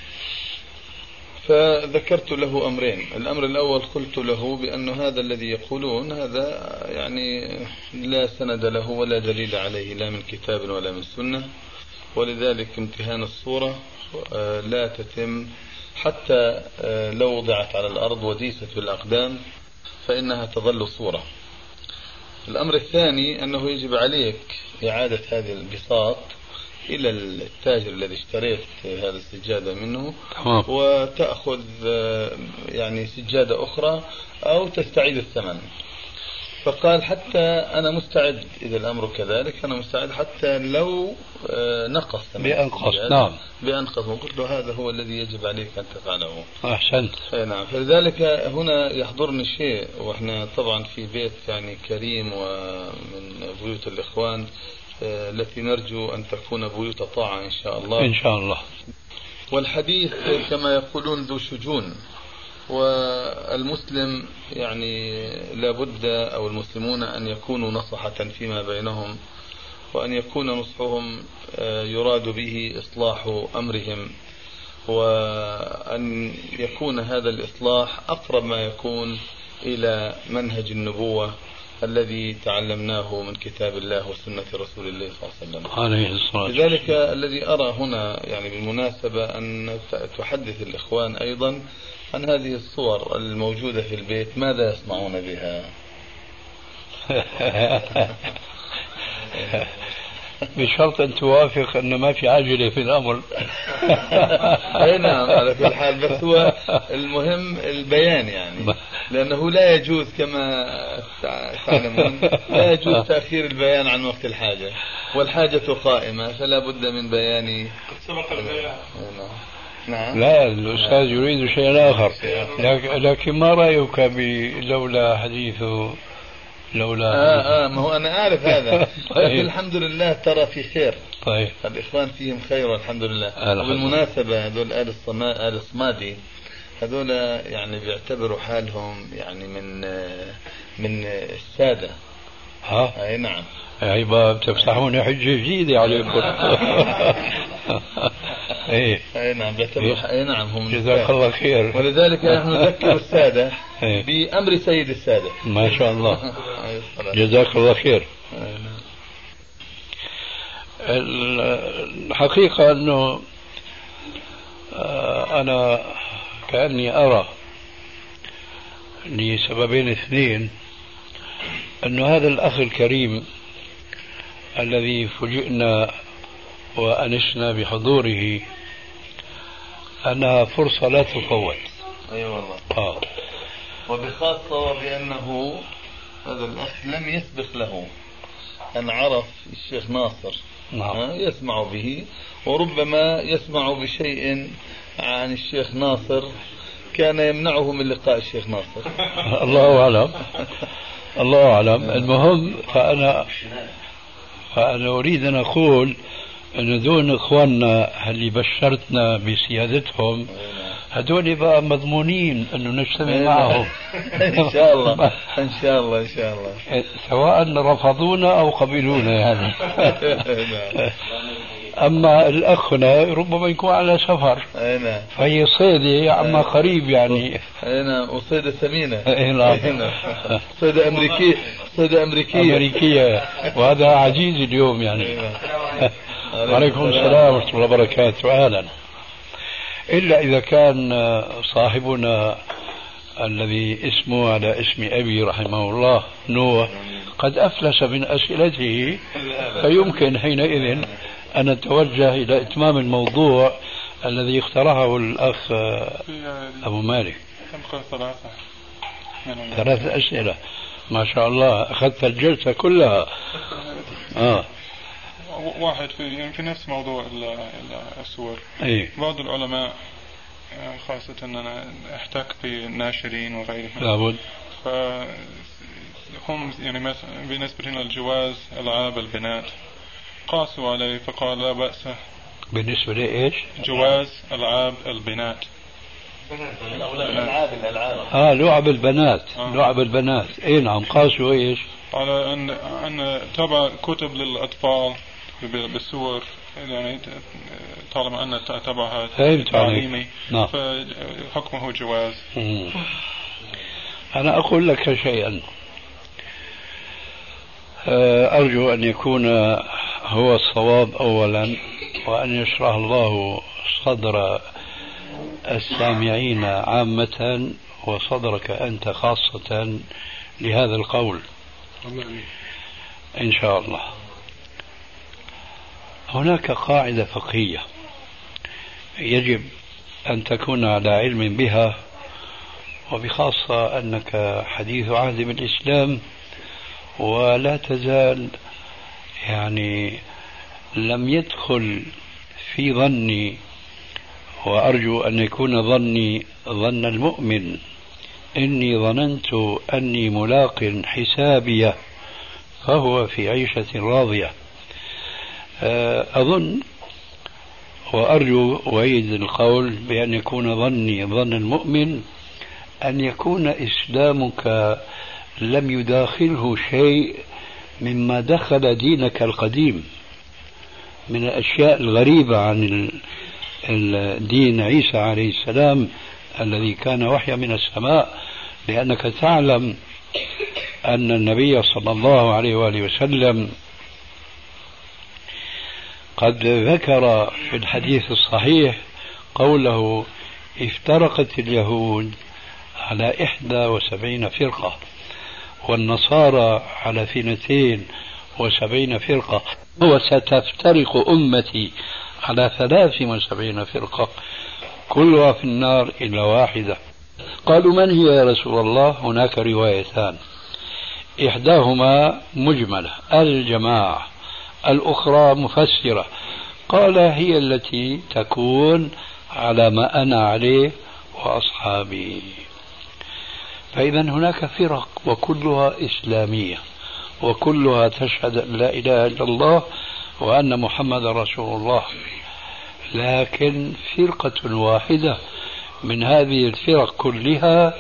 فذكرت له أمرين. الأمر الأول قلت له بأن هذا الذي يقولون هذا يعني لا سند له ولا دليل عليه لا من كتاب ولا من سنة. ولذلك امتهان الصورة آه، لا تتم. حتى آه، لو وضعت على الأرض وديست بالأقدام فإنها تظل صورة. الأمر الثاني أنه يجب عليك إعادة هذه البساط. إلى التاجر الذي اشتريت هذا السجادة منه. تمام. وتأخذ آه، يعني سجادة أخرى أو تستعيد الثمن. فقال حتى أنا مستعد إذا الأمر كذلك أنا مستعد حتى لو آه، نقص ثمن بأنقص. نعم. بأنقص. وقلت له هذا هو الذي يجب عليك أن تفعله. أحسنت. نعم. فلذلك هنا يحضرني شيء وإحنا طبعا في بيت يعني كريم ومن بيوت الإخوان. التي نرجو أن تكون بيوت طاعة إن شاء الله. إن شاء الله. والحديث كما يقولون ذو شجون والمسلم يعني لابد أو المسلمون أن يكونوا نصحة فيما بينهم وأن يكون نصحهم آه، يراد به إصلاح أمرهم وأن يكون هذا الإصلاح أقرب ما يكون إلى منهج النبوة. الذي تعلمناه من كتاب الله وسنة رسول الله صلى الله عليه وسلم. عليه الصلاة والسلام. لذلك الذي أرى هنا يعني بالمناسبة أن تحدث الإخوان أيضا عن هذه الصور الموجودة في البيت ماذا يصنعون بها؟ بشرط أن توافق أن ما في عجلة في الأمر. أي نعم على كل حال بس هو المهم البيان يعني. لأنه لا يجوز كما تع- تعلمون لا يجوز تأخير البيان عن وقت الحاجة. والحاجة قائمة فلا بد من بيان. سبق البيان. نعم. لا الأستاذ يريد شيئا آخر. لكن, لكن ما رأيك لولا حديثه لولا آه آه ما هو أنا أعرف هذا. طيب. لكن الحمد لله ترى في خير. طيب. الإخوان فيهم خير والحمد لله. الحمد لله. وبالمناسبة هذول آل الصما آل الصمادي هذول يعني بيعتبروا حالهم يعني من من السادة. ها؟ أي نعم. عيبا بتفتحون حجة جديدة عليكم. إيه. أي نعم بيعتبروا أي نعم هم من جزاك. الله خير. ولذلك نحن نذكر السادة إيه. بأمر سيد السادة. ما شاء الله. جزاك الله خير. والسلام. أي نعم. كأني أرى لسببين اثنين أن هذا الأخ الكريم الذي فوجئنا وأنسنا بحضوره أنها فرصة لا تفوت. أي والله. آه. وبخاصة وبأنه هذا الأخ لم يسبق له أن عرف الشيخ ناصر. نعم. يسمع به وربما يسمع بشيء عن الشيخ ناصر كان يمنعه من لقاء الشيخ ناصر. الله أعلم. الله أعلم. المهم فأنا فأنا أريد أن أقول أن دون إخواننا اللي بشرتنا بسيادتهم هدول بقى مضمونين أنه نجتمع معهم. إن شاء الله. إن شاء الله إن شاء الله. سواء رفضونا أو قبلونا يعني. نعم. أما الأخ هنا ربما يكون على سفر. أي نعم. فهي صيدة عما قريب يعني. أي نعم. وصيدة ثمينة أي نعم. نعم. صيدة أمريكية صيدة أمريكية. أمريكية. وهذا عزيز اليوم يعني. نعم. وعليكم السلام ورحمة الله وبركاته. أهلا. إلا إذا كان صاحبنا الذي اسمه على اسم أبي رحمه الله نوح قد أفلس من أسئلته فيمكن حينئذ أن نتوجه إلى إتمام الموضوع الذي اقترحه الأخ في أبو مالك. ثلاثة. منهم ثلاث أسئلة. ما شاء الله أخذت الجلسة كلها. آه. واحد في يعني في نفس موضوع ال- ال- الصور إيه. بعض العلماء آه، خاصة أن أنا أحتك بالناشرين وغيرهم. لابد. فهم يعني مثلا بالنسبة للجواز ألعاب البنات. قاسوا عليه فقال لا بأس بالنسبة لإيش؟ جواز ألعاب البنات الألعاب الألعاب آه لعب البنات آه. لعب البنات إيه نعم قاسوا إيش؟ على أن أن تبع كتب للأطفال بالصور يعني طالما أن تبعها تعليمي. نعم. فحكمه جواز مم. أنا أقول لك شيئا أرجو أن يكون هو الصواب أولا وأن يشرح الله صدر السامعين عامة وصدرك أنت خاصة لهذا القول. إن شاء الله. هناك قاعدة فقهية يجب أن تكون على علم بها وبخاصة أنك حديث عهد بالإسلام ولا تزال يعني لم يدخل في ظني وأرجو أن يكون ظني ظن المؤمن. إني ظننت أني ملاق حسابيه فهو في عيشة راضية. آه، أظن وأرجو أعيد القول بأن يكون ظني ظن المؤمن أن يكون إسلامك لم يداخله شيء مما دخل دينك القديم من الأشياء الغريبة عن ال- الدين عيسى عليه السلام الذي كان وحيا من السماء لأنك تعلم أن النبي صلى الله عليه وآله وسلم قد ذكر في الحديث الصحيح قوله افترقت اليهود على إحدى وسبعين فرقة. والنصارى على اثنتين وسبعين فرقة. وستفترق أمتي على ثلاث وسبعين فرقة كلها في النار إلا واحدة. قالوا من هي يا رسول الله؟ هناك روايتان. إحداهما مجملة الجماعة الأخرى مفسرة. قال هي التي تكون على ما أنا عليه وأصحابي. فإذا هناك فرق وكلها إسلامية وكلها تشهد أن لا إله إلا الله وأن محمد رسول الله لكن فرقة واحدة من هذه الفرق كلها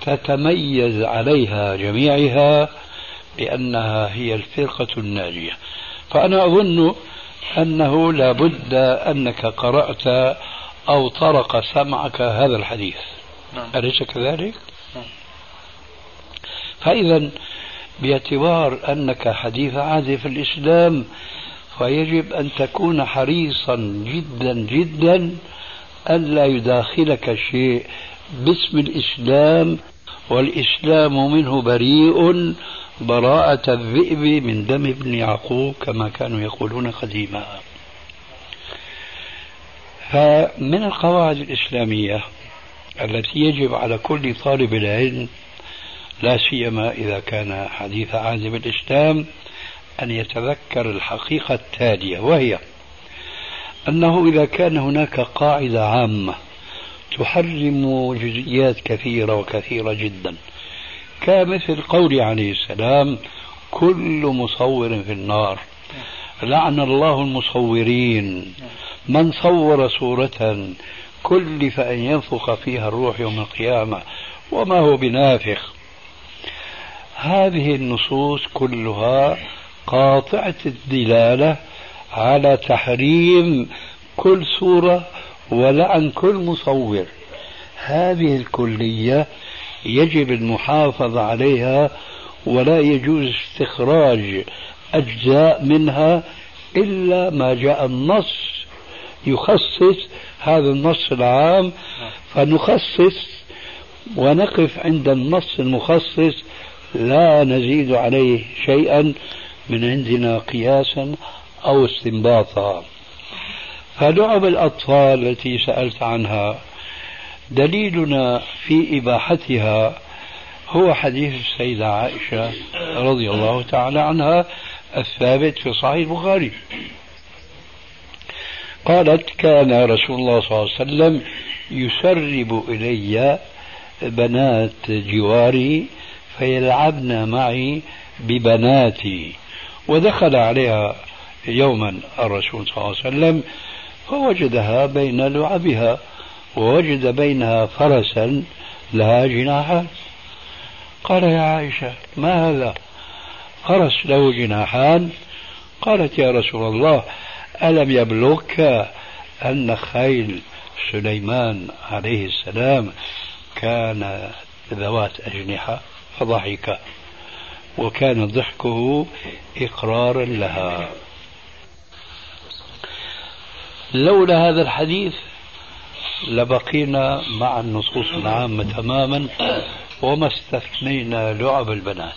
تتميز عليها جميعها بأنها هي الفرقة الناجية فأنا أظن أنه لابد أنك قرأت أو طرق سمعك هذا الحديث نعم أليس كذلك؟ نعم. فإذا باعتبار أنك حديث عهد في الإسلام فيجب أن تكون حريصا جدا جدا ألا يداخلك شيء باسم الإسلام والإسلام منه بريء براءة الذئب من دم ابن يعقوب كما كانوا يقولون قديما. فمن القواعد الإسلامية التي يجب على كل طالب العلم لا سيما إذا كان حديث عهد بالإسلام أن يتذكر الحقيقة التالية وهي أنه إذا كان هناك قاعدة عامة تحرم جزئيات كثيرة وكثيرة جدا كمثل قول عليه السلام كل مصور في النار. لعن الله المصورين. من صور صورة كلف أن ينفخ فيها الروح يوم القيامة وما هو بنافخ. هذه النصوص كلها قاطعة الدلالة على تحريم كل صورة ولعن كل مصور. هذه الكلية يجب المحافظة عليها ولا يجوز استخراج أجزاء منها إلا ما جاء النص. يخصص هذا النص العام فنخصص ونقف عند النص المخصص لا نزيد عليه شيئا من عندنا قياسا أو استنباطا. فلعب الأطفال التي سألت عنها دليلنا في إباحتها هو حديث السيدة عائشة رضي الله تعالى عنها الثابت في صحيح البخاري. قالت كان رسول الله صلى الله عليه وسلم يسرب إلي بنات جواري فيلعبن معي ببناتي. ودخل عليها يوما الرسول صلى الله عليه وسلم فوجدها بين لعبها ووجد بينها فرسا لها جناحان قال يا عائشة ما هذا؟ فرس له جناحان. قالت يا رسول الله ألم يبلغك أن خيل سليمان عليه السلام كان ذوات أجنحة؟ فضحك وكان ضحكه إقرارا لها. لولا هذا الحديث لبقينا مع النصوص العامة تماما وما استثنينا لعب البنات.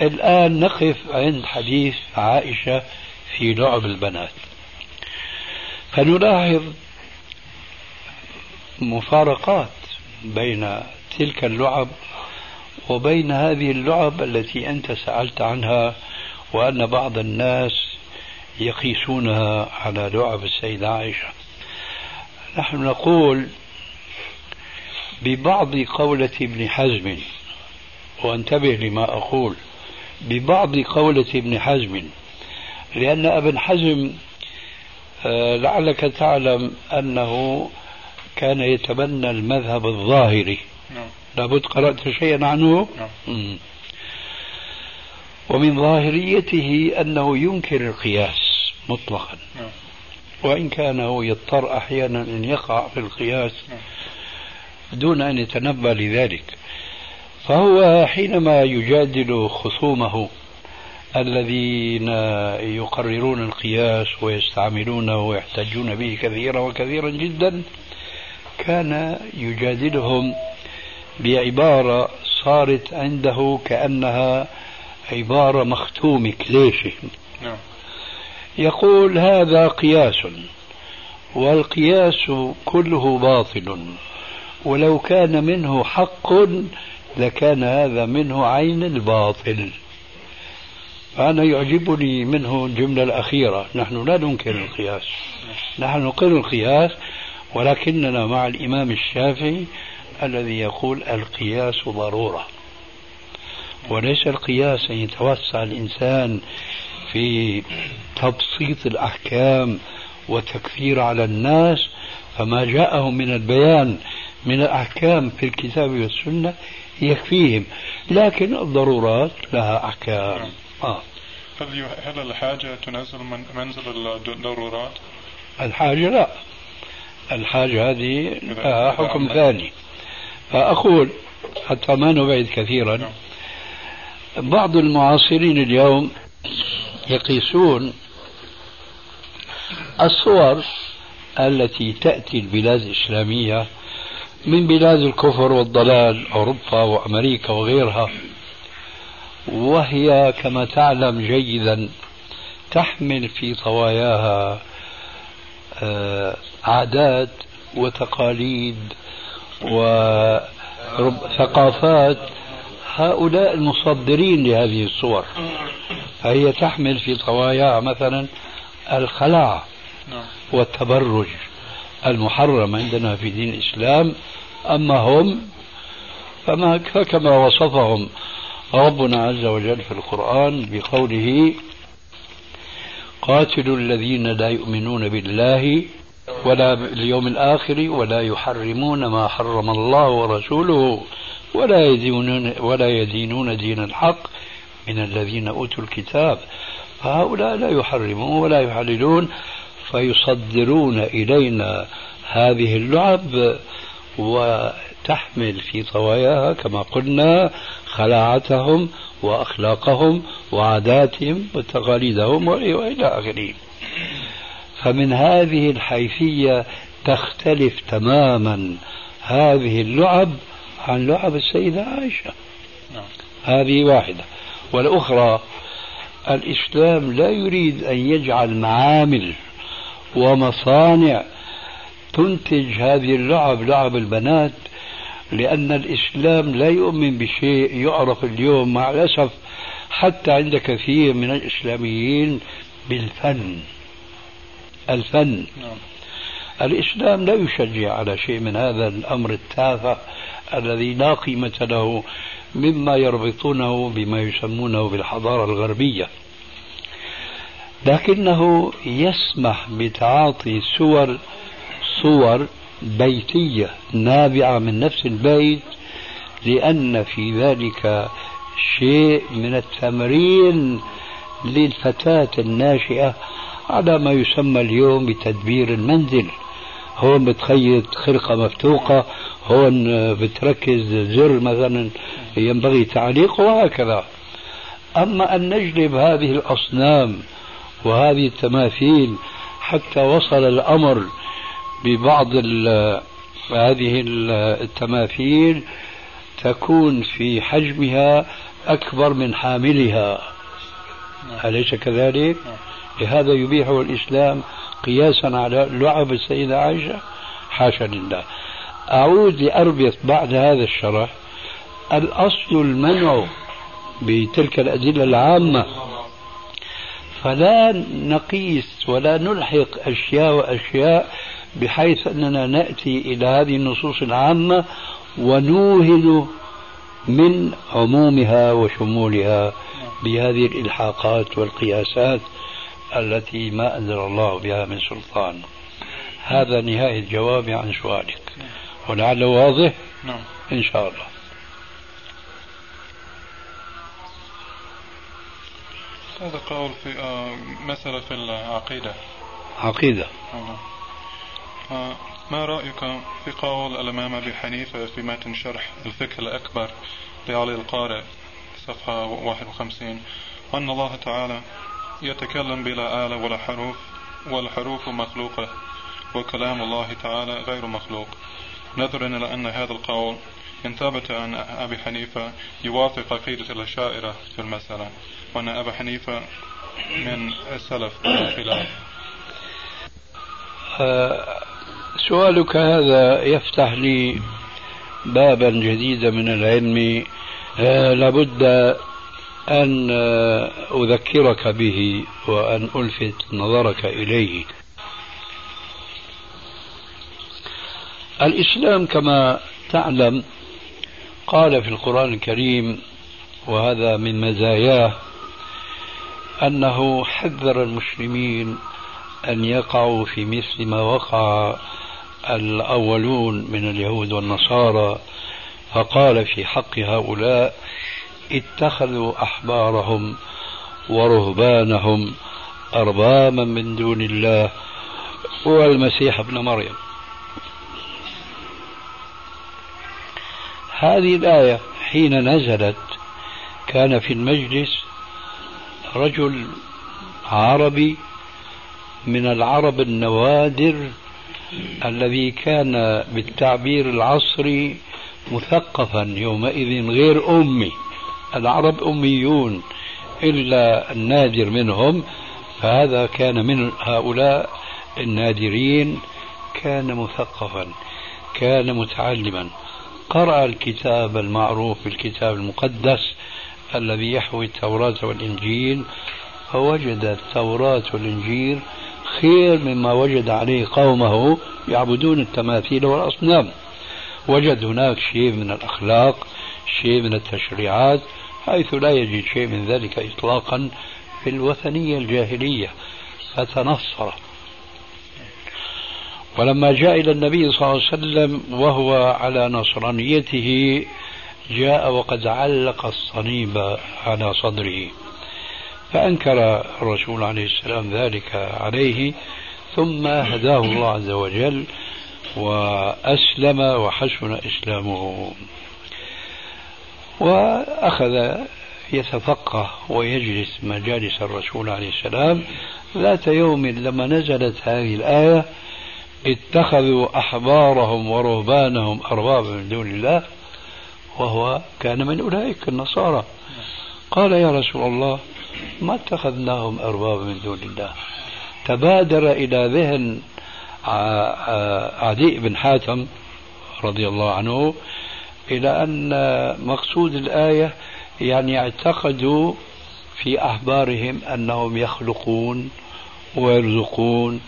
الآن نقف عند حديث عائشة في لعب البنات. فنلاحظ مفارقات بين تلك اللعب وبين هذه اللعب التي أنت سألت عنها وأن بعض الناس يقيسونها على لعب السيدة عائشة نحن نقول ببعض قولة ابن حزم وانتبه لما أقول ببعض قولة ابن حزم لأن ابن حزم آه، لعلك تعلم أنه كان يتبنى المذهب الظاهري نعم. لابد قرأت شيئا عنه نعم. ومن ظاهريته أنه ينكر القياس مطلقا نعم. وإن كان هو يضطر أحيانا أن يقع في القياس نعم. دون أن يتنبأ لذلك فهو حينما يجادل خصومه الذين يقررون القياس ويستعملونه ويحتجون به كثيرا وكثيرا جدا كان يجادلهم بعبارة صارت عنده كأنها عبارة مختومة كليشة نعم. يقول هذا قياس والقياس كله باطل. ولو كان منه حق لكان هذا منه عين الباطل. فأنا يعجبني منه الجملة الأخيرة. نحن لا ننكر القياس. نحن نقر القياس ولكننا مع الإمام الشافعي الذي يقول القياس ضرورة. وليس القياس أن يتوسع الإنسان في تبسيط الأحكام وتكثير على الناس فما جاءهم من البيان من الأحكام في الكتاب والسنة يكفيهم. لكن الضرورات لها أحكام. آه. هل هل الحاجة تنزل من منزل الضرورات؟ الحاجة لا. الحاجة هذه لها حكم ثاني. فأقول حتى ما نبعد كثيرا نعم. بعض المعاصرين اليوم يقيسون الصور التي تأتي البلاد الإسلامية من بلاد الكفر والضلال أوروبا وأمريكا وغيرها وهي كما تعلم جيدا تحمل في طواياها آه، عادات وتقاليد وثقافات هؤلاء المصدرين لهذه الصور فهي تحمل في طواياها مثلا الخلاع نعم. والتبرج المحرم عندنا في دين الإسلام أما هم فما فكما وصفهم ربنا عز وجل في القرآن بقوله قاتلوا الذين لا يؤمنون بالله ولا اليوم الآخر ولا يحرمون ما حرم الله ورسوله ولا يدينون ولا يدينون دين الحق من الذين أوتوا الكتاب. فهؤلاء لا يحرمون ولا يحللون فيصدرون إلينا هذه اللعب وتحمل في طواياها كما قلنا خلاعتهم وأخلاقهم وعاداتهم وتقاليدهم وإلى آخره. فمن هذه الحيثية تختلف تماما. هذه اللعب عن لعب السيدة عائشة. نعم. هذه واحدة. والأخرى الإسلام لا يريد أن يجعل معامل ومصانع تنتج هذه اللعب لعب البنات لأن الإسلام لا يؤمن بشيء يعرف اليوم مع الأسف حتى عند كثير من الإسلاميين بالفن. الفن نعم. الإسلام لا يشجع على شيء من هذا الأمر التافه الذي لا قيمة له مما يربطونه بما يسمونه بالحضارة الغربية لكنه يسمح بتعاطي صور صور بيتية نابعة من نفس البيت لأن في ذلك شيء من التمرين للفتاة الناشئة على ما يسمى اليوم بتدبير المنزل. هون بتخيط خرقة مفتوقة هون بتركز زر مثلا ينبغي تعليقه وهكذا. أما أن نجلب هذه الأصنام وهذه التماثيل حتى وصل الأمر ببعض هذه التماثيل تكون في حجمها أكبر من حاملها. أليس كذلك؟ لهذا يبيحه الإسلام قياسا على لعب السيدة عائشة حاشا لله. أعود لأربط بعد هذا الشرح الأصل المنع بتلك الأدلة العامة. فلا نقيس ولا نلحق أشياء وأشياء بحيث أننا نأتي إلى هذه النصوص العامة ونوهن من عمومها وشمولها بهذه الإلحاقات والقياسات. التي ما أنزل الله بها من سلطان. هذا نهاية جوابي عن سؤالك. ولعله واضح؟ نعم. إن شاء الله. هذا قول في آه مسألة في العقيدة. عقيدة. آه ما رأيك في قول الإمام أبي حنيفة في متن شرح الفكر الأكبر لعلي القارئ صفحة 51 أن الله تعالى يتكلم بلا آلة ولا حروف والحروف مخلوقة وكلام الله تعالى غير مخلوق. نظرا إلى أن هذا القول إن ثبت أن أبي حنيفة يوافق عقيدة الأشاعرة في المسألة وأن أبا حنيفة من السلف الخلاف آه، سؤالك هذا يفتح لي بابا جديدا من العلم. آه، لابد أن آه، أذكرك به وأن ألفت نظرك إليه. الإسلام كما تعلم قال في القرآن الكريم وهذا من مزاياه أنه حذر المسلمين أن يقعوا في مثل ما وقع الأولون من اليهود والنصارى فقال في حق هؤلاء اتخذوا أحبارهم ورهبانهم أربابا من دون الله والمسيح ابن مريم. هذه الآية حين نزلت كان في المجلس رجل عربي من العرب النوادر الذي كان بالتعبير العصري مثقفا يومئذ غير أمي. العرب أميون إلا النادر منهم فهذا كان من هؤلاء النادرين كان مثقفا كان متعلما. قرأ الكتاب المعروف بالكتاب المقدس الذي يحوي التوراة والإنجيل فوجد التوراة والإنجيل خير مما وجد عليه قومه يعبدون التماثيل والأصنام. وجد هناك شيء من الأخلاق شيء من التشريعات حيث لا يجد شيء من ذلك إطلاقا في الوثنية الجاهلية. فتنصر. ولما جاء إلى النبي صلى الله عليه وسلم وهو على نصرانيته جاء وقد علق الصليب على صدره. فأنكر الرسول عليه السلام ذلك عليه ثم هداه الله عز وجل وأسلم وحسن إسلامه. وأخذ يتفقه ويجلس مجالس الرسول عليه السلام. ذات يوم لما نزلت هذه الآية اتخذوا أحبارهم ورهبانهم أربابا من دون الله وهو كان من أولئك النصارى. قال يا رسول الله ما اتخذناهم أربابا من دون الله؟ تبادر إلى ذهن عدي بن حاتم رضي الله عنه إلى أن مقصود الآية يعني اعتقدوا في أحبارهم أنهم يخلقون ويرزقون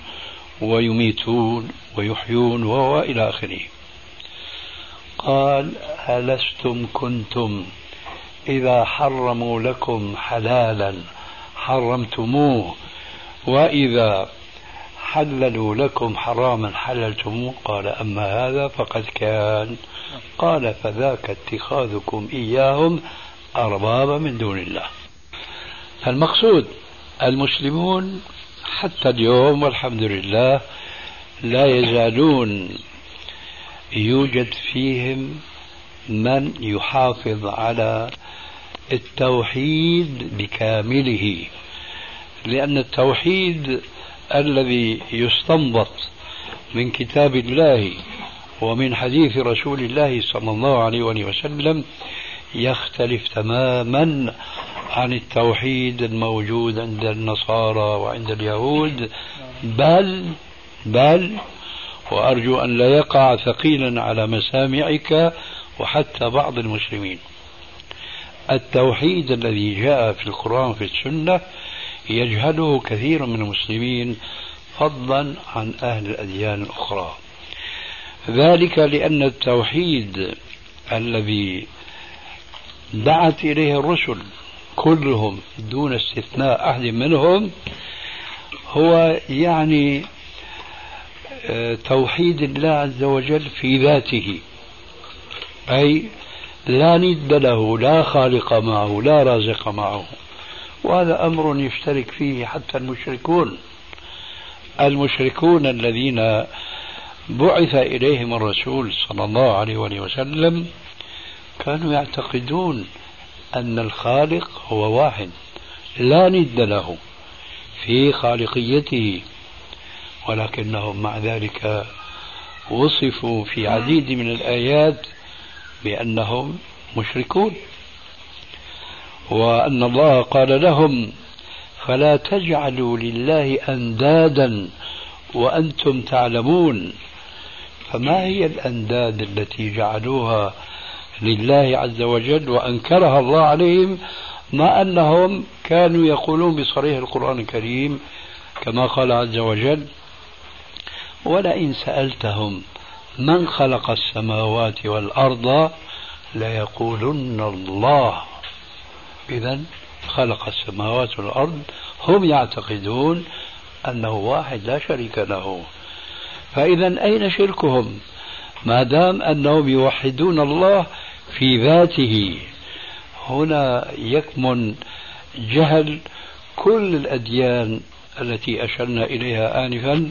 ويميتون ويحيون وإلى آخره. قال ألستم كنتم إذا حرموا لكم حلالا حرمتموه وإذا حللوا لكم حراما حللتموه؟ قال أما هذا فقد كان. قال فذاك اتخاذكم إياهم أربابا من دون الله. المقصود المسلمون حتى اليوم والحمد لله لا يزالون يوجد فيهم من يحافظ على التوحيد بكامله لأن التوحيد الذي يستنبط من كتاب الله ومن حديث رسول الله صلى الله عليه وسلم يختلف تماما عن التوحيد الموجود عند النصارى وعند اليهود. بل بل وأرجو أن لا يقع ثقيلا على مسامعك وحتى بعض المسلمين. التوحيد الذي جاء في القرآن في السنة يجهله كثير من المسلمين فضلا عن أهل الأديان الأخرى. ذلك لأن التوحيد الذي دعت إليه الرسل كلهم دون استثناء أحد منهم هو يعني آه، توحيد الله عز وجل في ذاته. أي لا ند له لا خالق معه لا رازق معه. وهذا أمر يشترك فيه حتى المشركون. المشركون الذين بعث إليهم الرسول صلى الله عليه وسلم كانوا يعتقدون أن الخالق هو واحد لا ند له في خالقيته ولكنهم مع ذلك وصفوا في عديد من الآيات بأنهم مشركون. وأن الله قال لهم فلا تجعلوا لله أندادا وأنتم تعلمون فما هي الأنداد التي جعلوها لله عز وجل وأنكرها الله عليهم مع أنهم كانوا يقولون بصريح القرآن الكريم كما قال عز وجل ولئن سألتهم من خلق السماوات والأرض ليقولن الله. إذا خلق السماوات والأرض هم يعتقدون أنه واحد لا شريك له. فإذا أين شركهم؟ ما دام أنهم يوحدون الله في ذاته. هنا يكمن جهل كل الأديان التي أشرنا إليها آنفا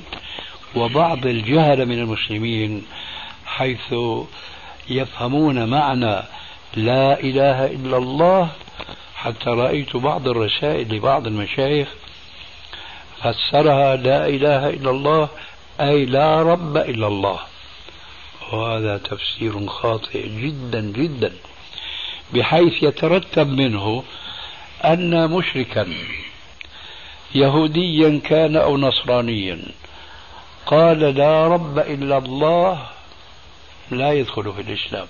وبعض الجهل من المسلمين حيث يفهمون معنى لا إله إلا الله. حتى رأيت بعض الرسائل لبعض المشايخ فسرها لا إله إلا الله أي لا رب إلا الله. وهذا تفسير خاطئ جدا جدا بحيث يترتب منه أن مشركا يهوديا كان أو نصرانيا قال لا رب إلا الله لا يدخل في الإسلام.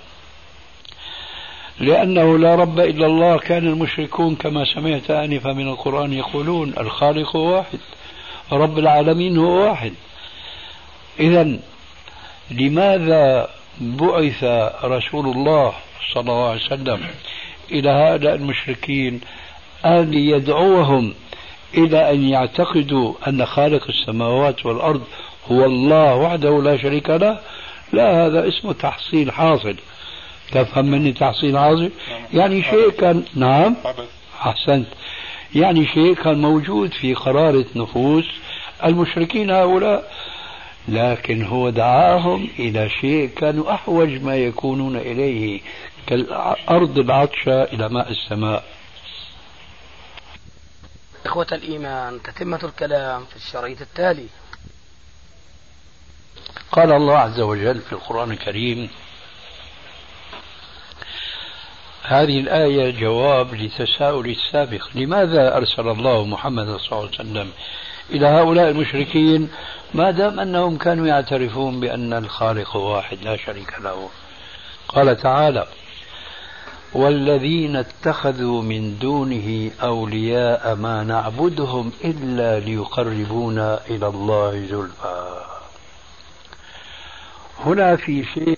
لأنه لا رب إلا الله كان المشركون كما سمعت آنفا من القرآن يقولون الخالق واحد رب العالمين هو واحد. إذا لماذا بعث رسول الله صلى الله عليه وسلم إلى هؤلاء المشركين أن يدعوهم إلى أن يعتقدوا أن خالق السماوات والأرض هو الله وحده لا شريك له؟ لا هذا اسمه تحصيل حاصل. تفهم مني تحصيل حاصل؟ يعني شيء كان نعم. أحسنت. يعني شيء كان موجود في قرارة نفوس المشركين هؤلاء. لكن هو دعاهم إلى شيء كانوا أحوج ما يكونون إليه كالأرض العطشة إلى ماء السماء. إخوة الإيمان تتمة الكلام في الشريط التالي. قال الله عز وجل في القرآن الكريم هذه الآية جواب لتساؤل السابق لماذا أرسل الله محمد صلى الله عليه وسلم إلى هؤلاء المشركين ما دام أنهم كانوا يعترفون بأن الخالق واحد لا شريك له. قال تعالى والذين اتخذوا من دونه أولياء ما نعبدهم إلا ليقربونا إلى الله زلفى. هنا في شيء